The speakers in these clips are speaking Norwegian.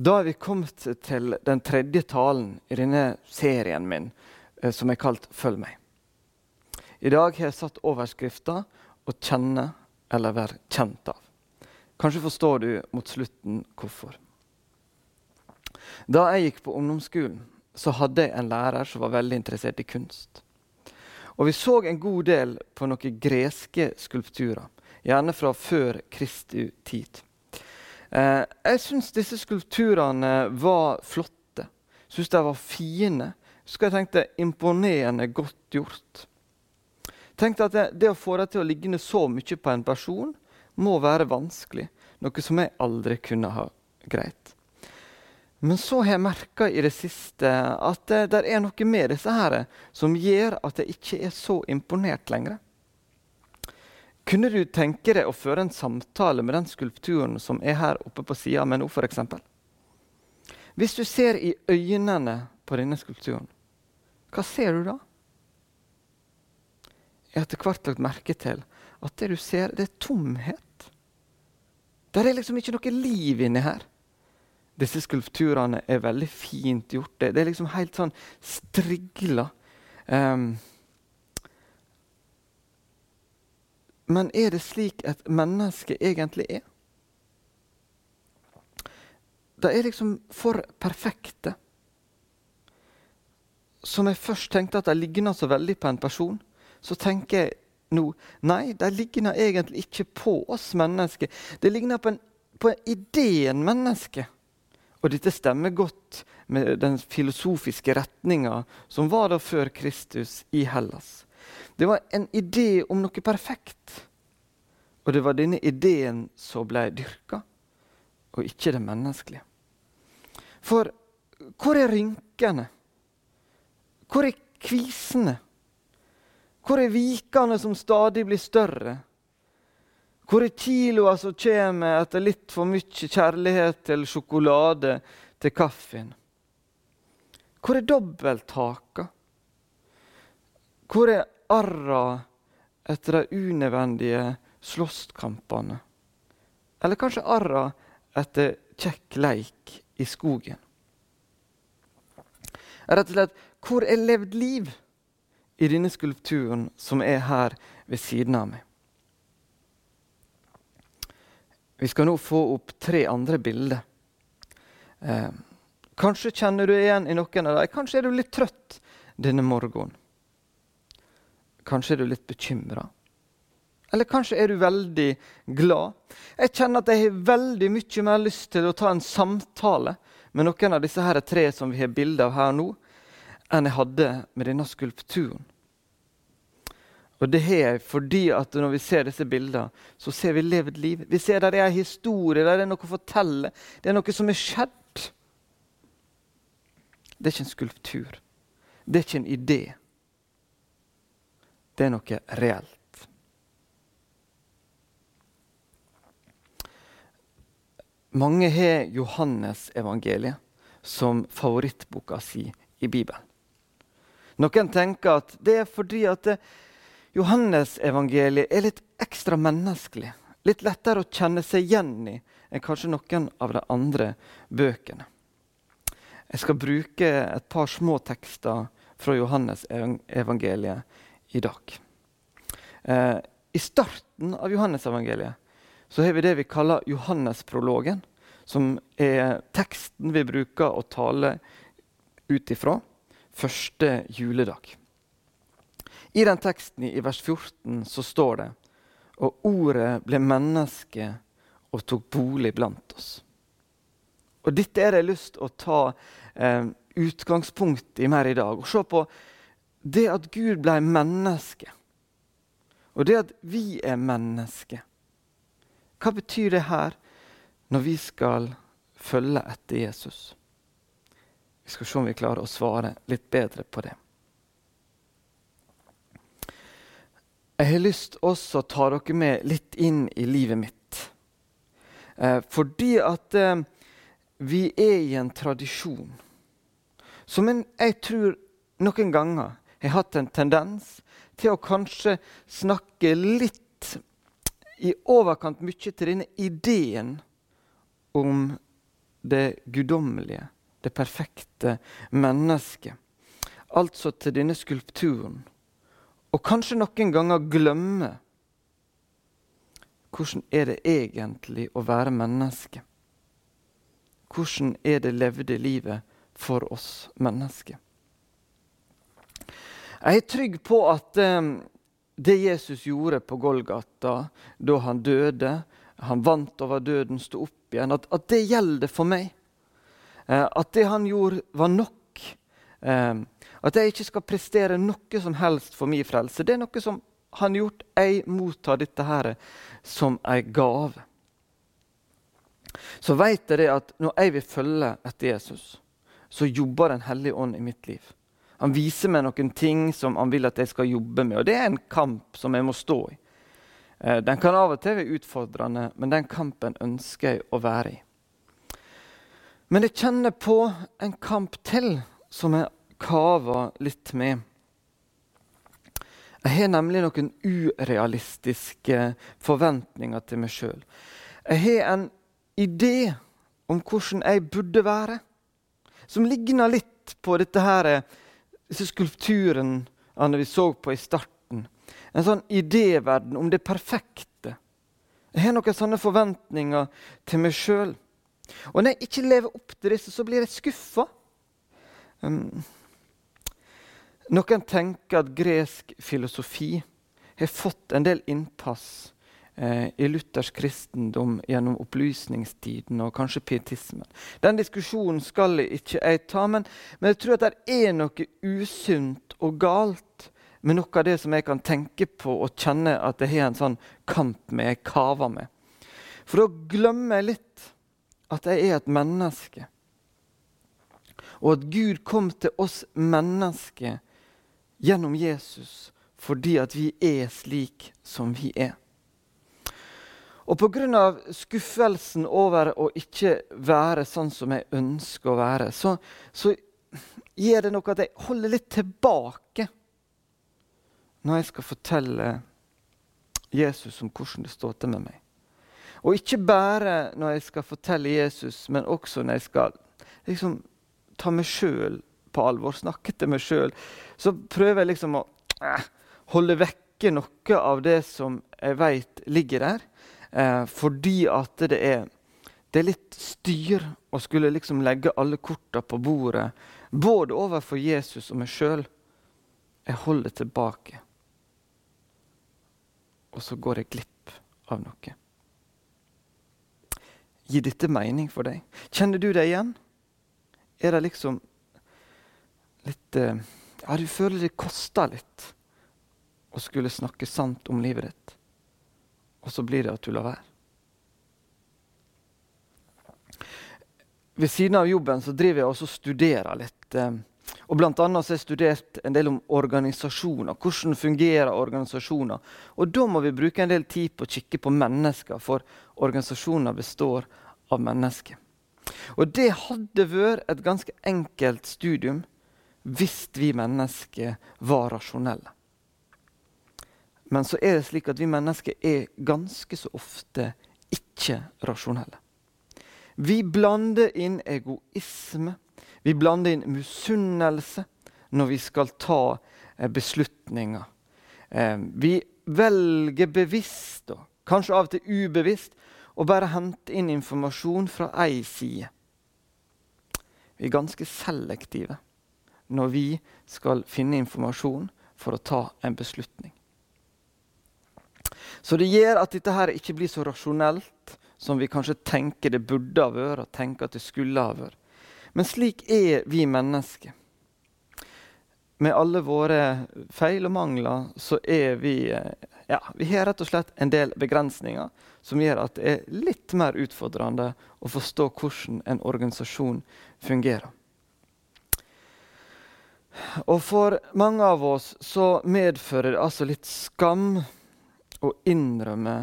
Da er vi kommet til den tredje talen i denne serien min, eh, som er kalt 'Følg meg'. I dag har jeg satt overskrifta 'Å kjenne eller være kjent av'. Kanskje forstår du mot slutten hvorfor. Da jeg gikk på ungdomsskolen, så hadde jeg en lærer som var veldig interessert i kunst. Og Vi så en god del på noen greske skulpturer, gjerne fra før Kristi tid. Eh, jeg syns disse skulpturene var flotte. Syns de var fine. Så jeg tenkte imponerende godt gjort. Tenkte at det, det å få det til å ligne så mye på en person må være vanskelig. Noe som jeg aldri kunne ha greit. Men så har jeg merka i det siste at det, det er noe med disse her som gjør at jeg ikke er så imponert lenger. Kunne du tenke deg å føre en samtale med den skulpturen som er her oppe på sida med nå, f.eks.? Hvis du ser i øynene på denne skulpturen, hva ser du da? Jeg har etter hvert lagt merke til at det du ser, det er tomhet. Det er liksom ikke noe liv inni her. Disse skulpturene er veldig fint gjort. Det, er liksom helt sånn strigla. Um, Men er det slik et menneske egentlig er? De er liksom for perfekte. Som jeg først tenkte at de ligner så veldig på en person, så tenker jeg nå nei, de ligner egentlig ikke på oss mennesker. De ligner på, en, på ideen menneske. Og dette stemmer godt med den filosofiske retninga som var da før Kristus i Hellas. Det var en idé om noe perfekt. Og det var denne ideen som ble dyrka, og ikke det menneskelige. For hvor er rynkene? Hvor er kvisene? Hvor er vikene som stadig blir større? Hvor er kiloa som kommer etter litt for mye kjærlighet til sjokolade til kaffen? Hvor er dobbelthaka? Hvor er arra etter de unødvendige slåsskampene? Eller kanskje arra etter kjekk leik i skogen? Rett og slett, hvor er levd liv i denne skulpturen som er her ved siden av meg? Vi skal nå få opp tre andre bilder. Eh, kanskje kjenner du igjen i noen av dem. Kanskje er du litt trøtt denne morgenen. Kanskje er du litt bekymra. Eller kanskje er du veldig glad. Jeg kjenner at jeg har veldig mye mer lyst til å ta en samtale med noen av disse tre som vi har bilde av her nå, enn jeg hadde med denne skulpturen. Og det har jeg fordi at når vi ser disse bildene, så ser vi levd liv. Vi ser der er historie, der er noe å fortelle. Det er noe som er skjedd. Det er ikke en skulptur. Det er ikke en idé. Det er noe reelt. Mange har Johannes-evangeliet som favorittboka si i Bibelen. Noen tenker at det er fordi at Johannes-evangeliet er litt ekstra menneskelig. Litt lettere å kjenne seg igjen i enn kanskje noen av de andre bøkene. Jeg skal bruke et par små tekster fra Johannes-evangeliet i dag. Eh, I starten av Johannes-evangeliet så har vi det vi kaller Johannesprologen, som er teksten vi bruker å tale ut ifra første juledag. I den teksten i vers 14 så står det Og ordet ble menneske og tok bolig blant oss. Og Dette er det lyst til å ta eh, utgangspunkt i mer i dag. Og se på det at Gud ble menneske, og det at vi er mennesker. Hva betyr det her når vi skal følge etter Jesus? Vi skal se om vi klarer å svare litt bedre på det. Jeg har lyst også å ta dere med litt inn i livet mitt. Eh, fordi at eh, vi er i en tradisjon som en, jeg tror noen ganger har hatt en tendens til å kanskje snakke litt i overkant mye til denne ideen om det guddommelige, det perfekte mennesket. Altså til denne skulpturen. Og kanskje noen ganger glemme hvordan er det egentlig å være menneske? Hvordan er det levde livet for oss mennesker? Jeg er trygg på at um, det Jesus gjorde på Golgata da han døde, han vant over døden, sto opp igjen, at, at det gjelder for meg. Uh, at det han gjorde, var nok. Uh, at jeg ikke skal prestere noe som helst for min frelse. Det er noe som han har gjort. Jeg mottar dette her som en gave. Så vet jeg det at når jeg vil følge etter Jesus, så jobber Den hellige ånd i mitt liv. Han viser meg noen ting som han vil at jeg skal jobbe med. Og det er en kamp som jeg må stå i. Eh, den kan av og til være utfordrende, men den kampen ønsker jeg å være i. Men jeg kjenner på en kamp til som jeg kaver litt med. Jeg har nemlig noen urealistiske forventninger til meg sjøl. Jeg har en idé om hvordan jeg burde være, som ligner litt på dette her disse skulpturene vi så på i starten. En sånn idéverden om det perfekte. Jeg har noen sånne forventninger til meg sjøl. Og når jeg ikke lever opp til disse, så blir jeg skuffa. Um, noen tenker at gresk filosofi har fått en del innpass i luthersk kristendom gjennom opplysningstiden og kanskje pietismen. Den diskusjonen skal jeg ikke jeg ta, men, men, jeg tror at det er noe usunt og galt med noe av det som jeg kan tenke på og kjenne at jeg har en sånn kamp med, jeg kaver med. For da glemmer jeg litt at jeg er et menneske. Og at Gud kom til oss mennesker gjennom Jesus fordi at vi er slik som vi er. Og pga. skuffelsen over å ikke være sånn som jeg ønsker å være, så, så gjør det noe at jeg holder litt tilbake når jeg skal fortelle Jesus om hvordan det står til med meg. Og ikke bare når jeg skal fortelle Jesus, men også når jeg skal liksom, ta meg sjøl på alvor, snakke til meg sjøl. Så prøver jeg liksom å eh, holde vekke noe av det som jeg veit ligger der. Eh, fordi at det er, det er litt styr å skulle liksom legge alle korta på bordet, både overfor Jesus og meg sjøl. Jeg holder tilbake. Og så går jeg glipp av noe. Gir dette mening for deg? Kjenner du deg igjen? Er det liksom litt eh, Ja, du føler det koster litt å skulle snakke sant om livet ditt og så blir det at du lar være. Ved siden av jobben så driver jeg også og studerer litt. Eh, og blant annet så har jeg studert en del om organisasjoner. Hvordan fungerer organisasjoner? Og da må vi bruke en del tid på å kikke på mennesker, for organisasjoner består av mennesker. Og det hadde vært et ganske enkelt studium hvis vi mennesker var rasjonelle. Men så er det slik at vi mennesker er ganske så ofte ikke rasjonelle. Vi blander inn egoisme, vi blander inn misunnelse når vi skal ta eh, beslutninger. Eh, vi velger bevisst, og kanskje av og til ubevisst, å bare hente inn informasjon fra ei side. Vi er ganske selektive når vi skal finne informasjon for å ta en beslutning. Så det gjør at dette her ikke blir så rasjonelt som vi kanskje tenker det burde ha vært, og tenker at det skulle ha vært. Men slik er vi mennesker. Med alle våre feil og mangler så er vi ja, Vi har rett og slett en del begrensninger som gjør at det er litt mer utfordrende å forstå hvordan en organisasjon fungerer. Og for mange av oss så medfører det altså litt skam å innrømme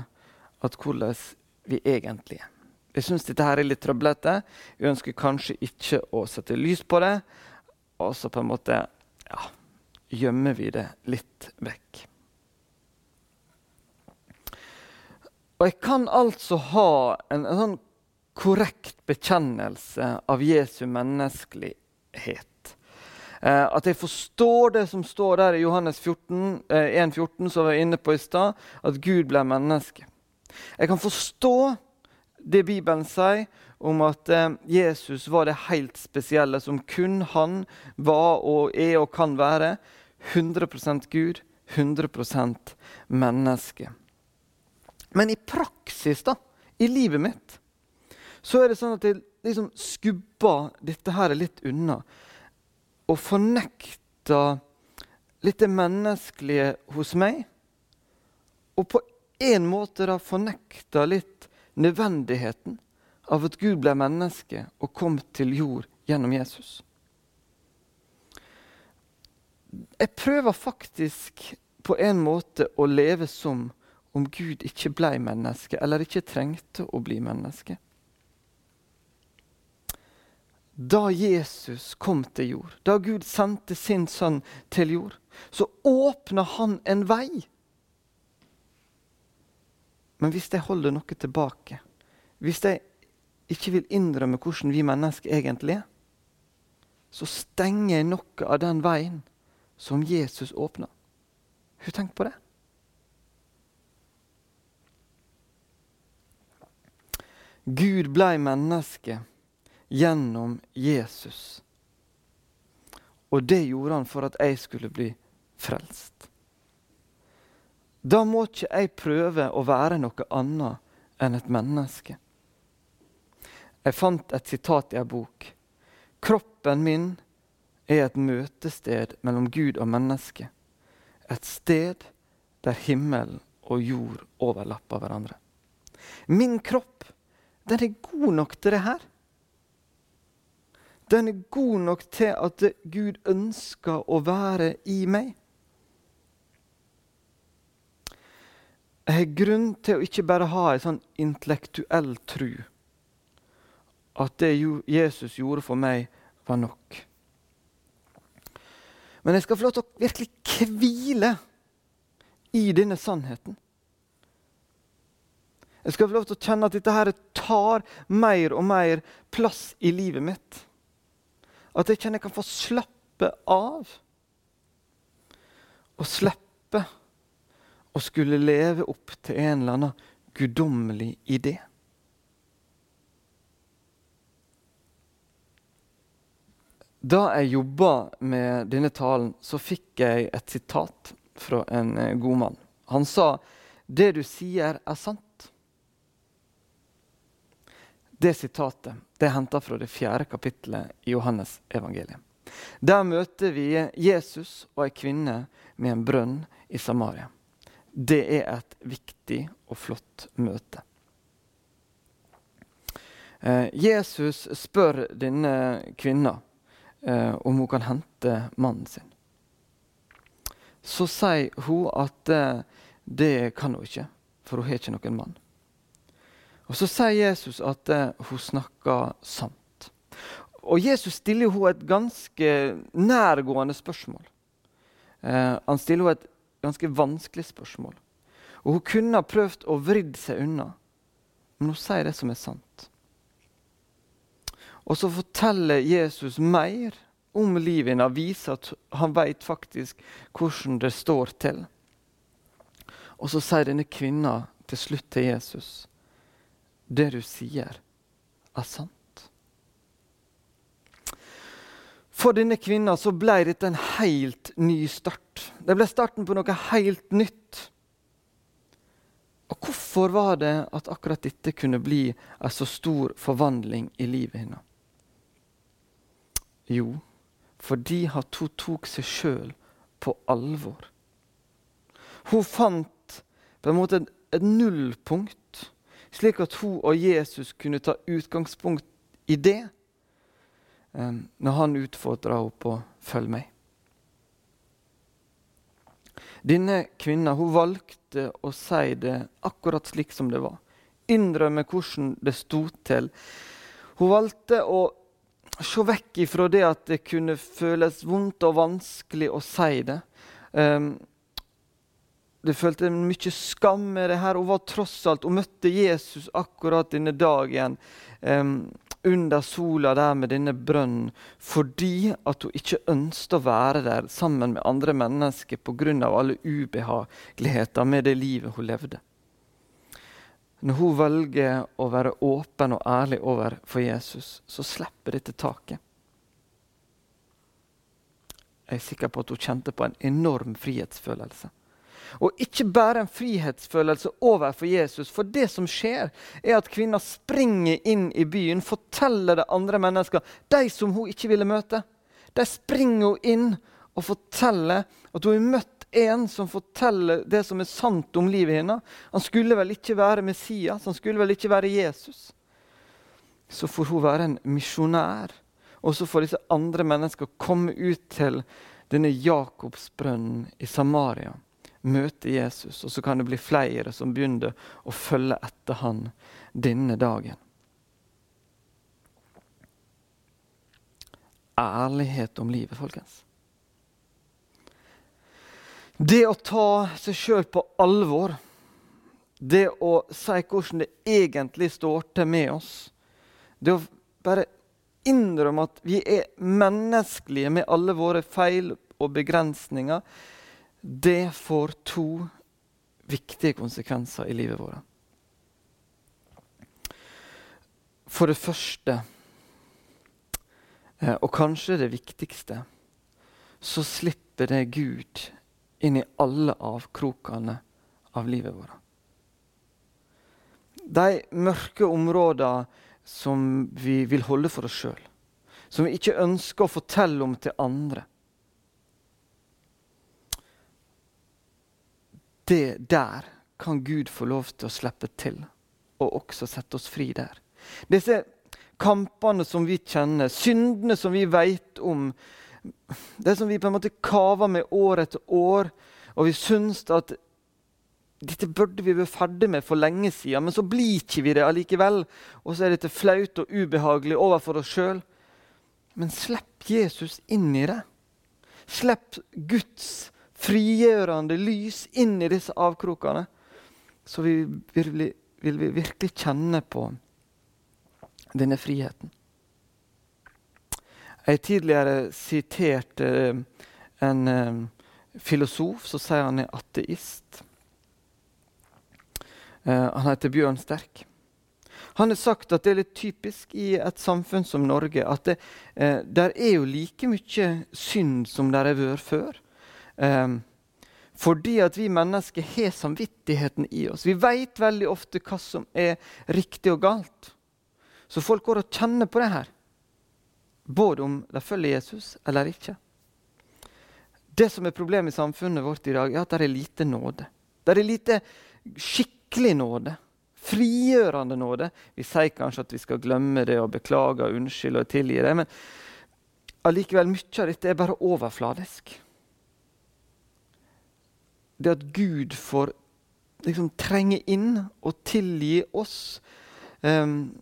at hvordan vi egentlig er. Jeg syns dette her er litt trøblete. Vi ønsker kanskje ikke å sette lys på det. Og så på en måte ja, gjemmer vi det litt vekk. Og jeg kan altså ha en, en sånn korrekt bekjennelse av Jesu menneskelighet. Eh, at jeg forstår det som står der i Johannes 14, eh, 14, som vi var inne på i stad, at Gud ble menneske. Jeg kan forstå det Bibelen sier om at eh, Jesus var det helt spesielle som kun han var og er og kan være. 100% Gud, 100% menneske. Men i praksis, da, i livet mitt, så er det sånn at jeg liksom skubber dette her litt unna. Og fornekta litt det menneskelige hos meg. Og på en måte da fornekta litt nødvendigheten av at Gud ble menneske og kom til jord gjennom Jesus. Jeg prøver faktisk på en måte å leve som om Gud ikke ble menneske, eller ikke trengte å bli menneske. Da Jesus kom til jord, da Gud sendte sin sønn til jord, så åpna han en vei. Men hvis jeg holder noe tilbake, hvis jeg ikke vil innrømme hvordan vi mennesker egentlig er, så stenger jeg noe av den veien som Jesus åpna. Har du tenkt på det? Gud blei menneske gjennom Jesus. Og det gjorde han for at jeg skulle bli frelst. Da må ikke jeg prøve å være noe annet enn et menneske. Jeg fant et sitat i en bok. Kroppen min er et møtested mellom Gud og menneske. Et sted der himmel og jord overlapper hverandre. Min kropp den er god nok til det her. Den er god nok til at Gud ønsker å være i meg. Jeg har grunn til å ikke bare ha en sånn intellektuell tru. At det Jesus gjorde for meg, var nok. Men jeg skal få lov til å virkelig hvile i denne sannheten. Jeg skal få lov til å kjenne at dette her tar mer og mer plass i livet mitt. At jeg kjenner jeg kan få slappe av. Og slippe å skulle leve opp til en eller annen guddommelig idé. Da jeg jobba med denne talen, så fikk jeg et sitat fra en eh, god mann. Han sa 'Det du sier, er sant'. Det sitatet det er henta fra det fjerde kapittelet i Johannes evangeliet. Der møter vi Jesus og ei kvinne med en brønn i Samaria. Det er et viktig og flott møte. Eh, Jesus spør denne kvinna eh, om hun kan hente mannen sin. Så sier hun at eh, det kan hun ikke, for hun har ikke noen mann. Og Så sier Jesus at uh, hun snakker sant. Og Jesus stiller henne et ganske nærgående spørsmål. Uh, han stiller henne et ganske vanskelig spørsmål. Og Hun kunne ha prøvd å vridd seg unna, men hun sier det som er sant. Og så forteller Jesus mer om livet hennes, viser at han vet faktisk hvordan det står til. Og så sier denne kvinna til slutt til Jesus det du sier, er sant. For denne kvinna så ble dette en helt ny start. Det ble starten på noe helt nytt. Og hvorfor var det at akkurat dette kunne bli en så stor forvandling i livet hennes? Jo, fordi at hun tok seg sjøl på alvor. Hun fant på en måte et nullpunkt slik at hun og Jesus kunne ta utgangspunkt i det um, når han utfordra henne på 'følg meg'. Denne kvinna valgte å si det akkurat slik som det var. Innrømme hvordan det sto til. Hun valgte å se vekk ifra det at det kunne føles vondt og vanskelig å si det. Um, det følte mye skam med det her. Hun var tross alt, og møtte Jesus akkurat denne dagen um, under sola der med denne brønnen fordi at hun ikke ønsket å være der sammen med andre mennesker pga. alle ubehageligheter med det livet hun levde. Når hun velger å være åpen og ærlig overfor Jesus, så slipper dette taket. Jeg er sikker på at hun kjente på en enorm frihetsfølelse. Og ikke bare en frihetsfølelse overfor Jesus. For det som skjer, er at kvinna springer inn i byen, forteller det andre mennesker, de som hun ikke ville møte. De springer hun inn og forteller at hun har møtt en som forteller det som er sant om livet hennes. Han skulle vel ikke være Messias, han skulle vel ikke være Jesus. Så får hun være en misjonær. Og så får disse andre mennesker komme ut til denne Jakobsbrønnen i Samaria møte Jesus, og så kan det bli flere som begynner å følge etter han denne dagen. Ærlighet om livet, folkens. Det å ta seg sjøl på alvor, det å si hvordan det egentlig står til med oss, det å bare innrømme at vi er menneskelige med alle våre feil og begrensninger, det får to viktige konsekvenser i livet vårt. For det første, eh, og kanskje det viktigste, så slipper det Gud inn i alle avkrokene av livet vårt. De mørke områdene som vi vil holde for oss sjøl, som vi ikke ønsker å fortelle om til andre det der kan Gud få lov til å slippe til, og også sette oss fri der. Disse kampene som vi kjenner, syndene som vi vet om, det som vi på en måte kaver med år etter år, og vi syns at dette burde vi vært ferdig med for lenge siden, men så blir ikke vi det allikevel. Og så er dette flaut og ubehagelig overfor oss sjøl. Men slipp Jesus inn i det. Slipp Guds frigjørende lys inn i disse avkrokene, så vi vil, vi, vil vi virkelig kjenne på denne friheten. Jeg tidligere siterte eh, en eh, filosof som sier han er ateist. Uh, han heter Bjørn Sterk. Han har sagt at det er litt typisk i et samfunn som Norge at det der er jo like mye synd som der har vært før. Um, fordi at vi mennesker har samvittigheten i oss. Vi vet veldig ofte hva som er riktig og galt. Så folk går og kjenner på det her. Både om de følger Jesus eller ikke. Det som er problemet i samfunnet vårt i dag, er at det er lite nåde. Det er lite skikkelig nåde. Frigjørende nåde. Vi sier kanskje at vi skal glemme det og beklage og unnskylde og tilgi det, men allikevel mye av dette er bare overfladisk det at Gud får liksom trenge inn og tilgi oss. Um,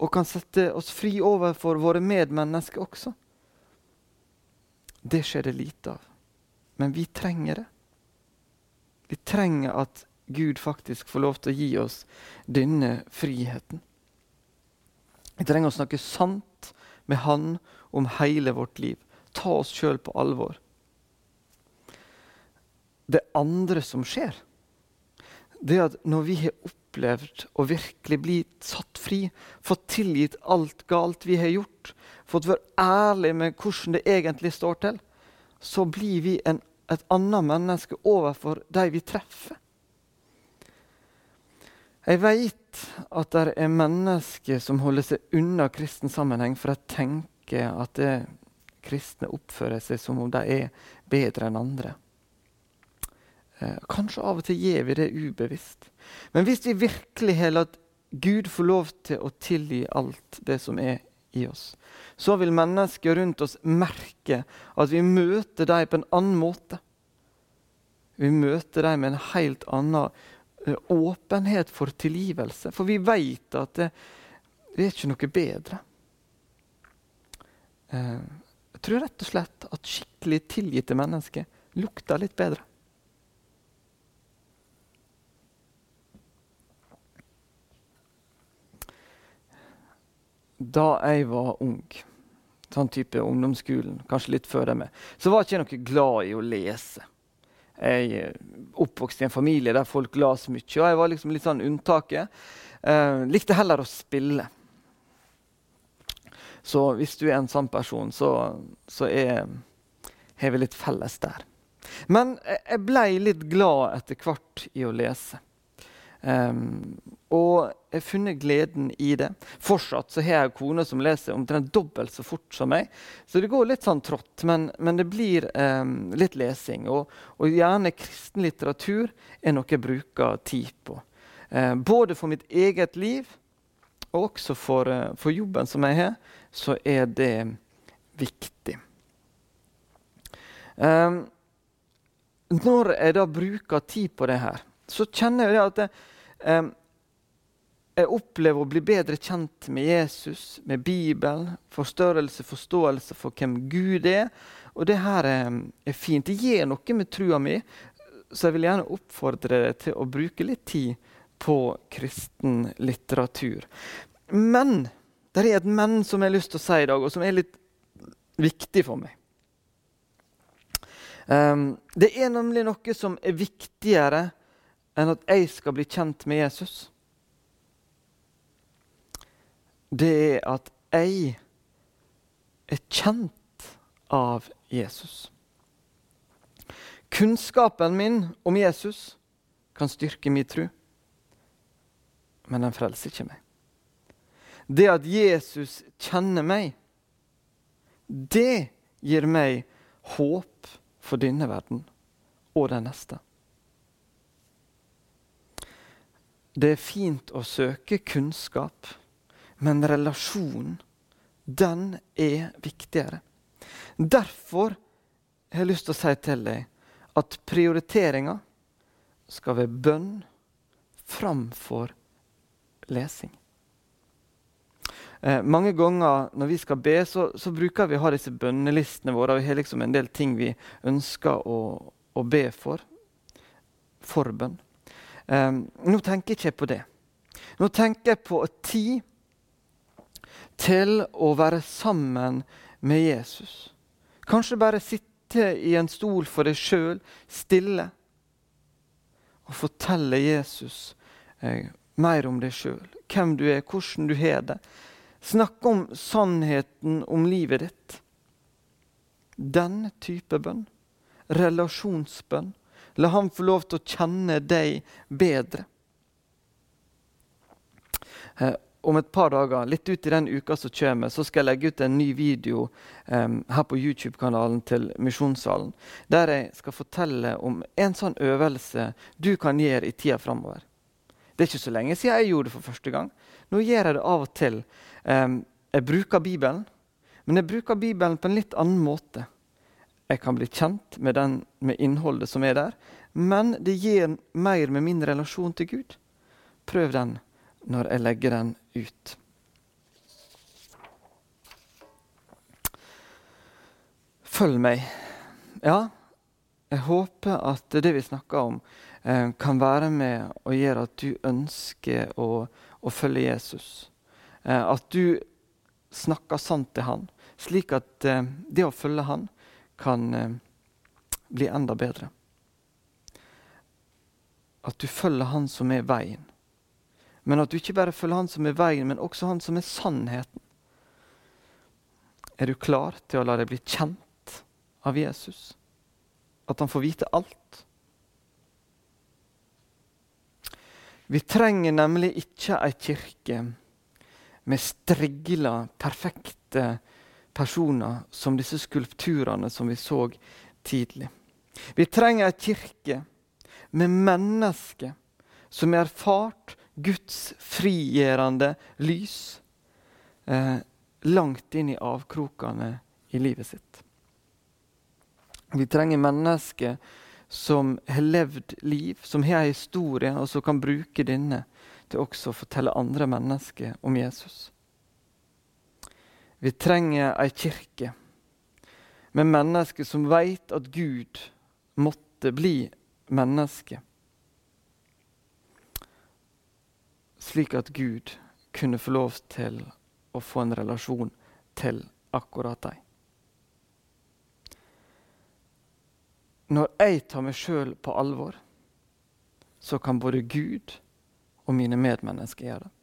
og kan sette oss fri overfor våre medmennesker også. Det skjer det lite av. Men vi trenger det. Vi trenger at Gud faktisk får lov til å gi oss denne friheten. Vi trenger å snakke sant med Han om hele vårt liv. Ta oss sjøl på alvor det andre som skjer, det at når vi har opplevd å virkelig bli satt fri, fått tilgitt alt galt vi har gjort, fått være ærlige med hvordan det egentlig står til, så blir vi en, et annet menneske overfor de vi treffer. Jeg vet at det er mennesker som holder seg unna kristen sammenheng, for jeg tenker at det, kristne oppfører seg som om de er bedre enn andre. Eh, kanskje av og til gjør vi det ubevisst. Men hvis vi virkelig har latt Gud få lov til å tilgi alt det som er i oss, så vil mennesker rundt oss merke at vi møter dem på en annen måte. Vi møter dem med en helt annen uh, åpenhet for tilgivelse. For vi vet at det, det er ikke noe bedre. Uh, jeg tror rett og slett at skikkelig tilgitte mennesker lukter litt bedre. Da jeg var ung, sånn type ungdomsskolen, kanskje litt før det med, så var ikke jeg noe glad i å lese. Jeg oppvokste i en familie der folk las mye, og jeg var liksom litt sånn unntaket. Eh, likte heller å spille. Så hvis du er en sånn person, så, så har vi litt felles der. Men jeg ble litt glad etter hvert i å lese. Um, og jeg har funnet gleden i det. Fortsatt så har jeg kone som leser omtrent dobbelt så fort som meg. Så det går litt sånn trått, men, men det blir um, litt lesing. Og, og, gjerne kristen litteratur er noe jeg bruker tid på. Uh, både for mitt eget liv og også for, uh, for jobben som jeg har, så er det viktig. Um, når jeg da bruker tid på det her, så kjenner jeg at det, um, jeg opplever å bli bedre kjent med Jesus, med Bibelen, forstørrelse, forståelse for hvem Gud er. Og det her er, er fint. Det gir noe med trua mi, så jeg vil gjerne oppfordre deg til å bruke litt tid på kristen litteratur. Men det er et men som jeg har lyst til å si i dag, og som er litt viktig for meg. Um, det er nemlig noe som er viktigere enn at jeg skal bli kjent med Jesus. Det er at jeg er kjent av Jesus. Kunnskapen min om Jesus kan styrke min tro, men den frelser ikke meg. Det at Jesus kjenner meg, det gir meg håp for denne verden og den neste. Det er fint å søke kunnskap, men relasjonen, den er viktigere. Derfor har jeg lyst til å si til deg at prioriteringa skal være bønn framfor lesing. Eh, mange ganger når vi skal be, så, så, bruker vi å ha disse bønnelistene våre. og Vi har liksom en del ting vi ønsker å, å be for. Forbønn. Eh, nå tenker jeg ikke på det. Nå tenker jeg på tid til å være sammen med Jesus. Kanskje bare sitte i en stol for deg sjøl, stille, og fortelle Jesus eh, mer om deg sjøl. Hvem du er, hvordan du har det. Snakke om sannheten om livet ditt. Den type bønn. Relasjonsbønn. La ham få lov til å kjenne deg bedre. Eh, om et par dager, litt ut i den uka som kommer, så skal jeg legge ut en ny video um, her på YouTube-kanalen til Misjonssalen. Der jeg skal fortelle om en sånn øvelse du kan gjøre i tida framover. Det er ikke så lenge siden jeg gjorde det for første gang. Nå gjør jeg det av og til. Um, jeg bruker Bibelen, men jeg bruker Bibelen på en litt annen måte. Jeg kan bli kjent med, den, med innholdet som er der, men det gir mer med min relasjon til Gud. Prøv den når jeg legger den ut. Følg meg. Ja, jeg håper at det vi snakker om, eh, kan være med og gjøre at du ønsker å, å følge Jesus. Eh, at du snakker sant til han, slik at eh, det å følge han kan eh, bli enda bedre. At du følger Han som er veien. Men at du ikke bare følger Han som er veien, men også Han som er sannheten. Er du klar til å la deg bli kjent av Jesus? At han får vite alt? Vi trenger nemlig ikke ei kirke med strigla, perfekte personer som disse skulpturene som vi så tidlig. Vi trenger ei kirke med mennesker som har erfart Guds frigjørende lys eh, langt inn i avkrokene i livet sitt. Vi trenger mennesker som har levd liv, som har en historie, og som kan bruke denne til også å fortelle andre mennesker om Jesus. Vi trenger ei kirke med mennesker som veit at Gud måtte bli menneske. Slik at Gud kunne få lov til å få en relasjon til akkurat deg. Når jeg tar meg sjøl på alvor, så kan både Gud og mine medmennesker gjøre det.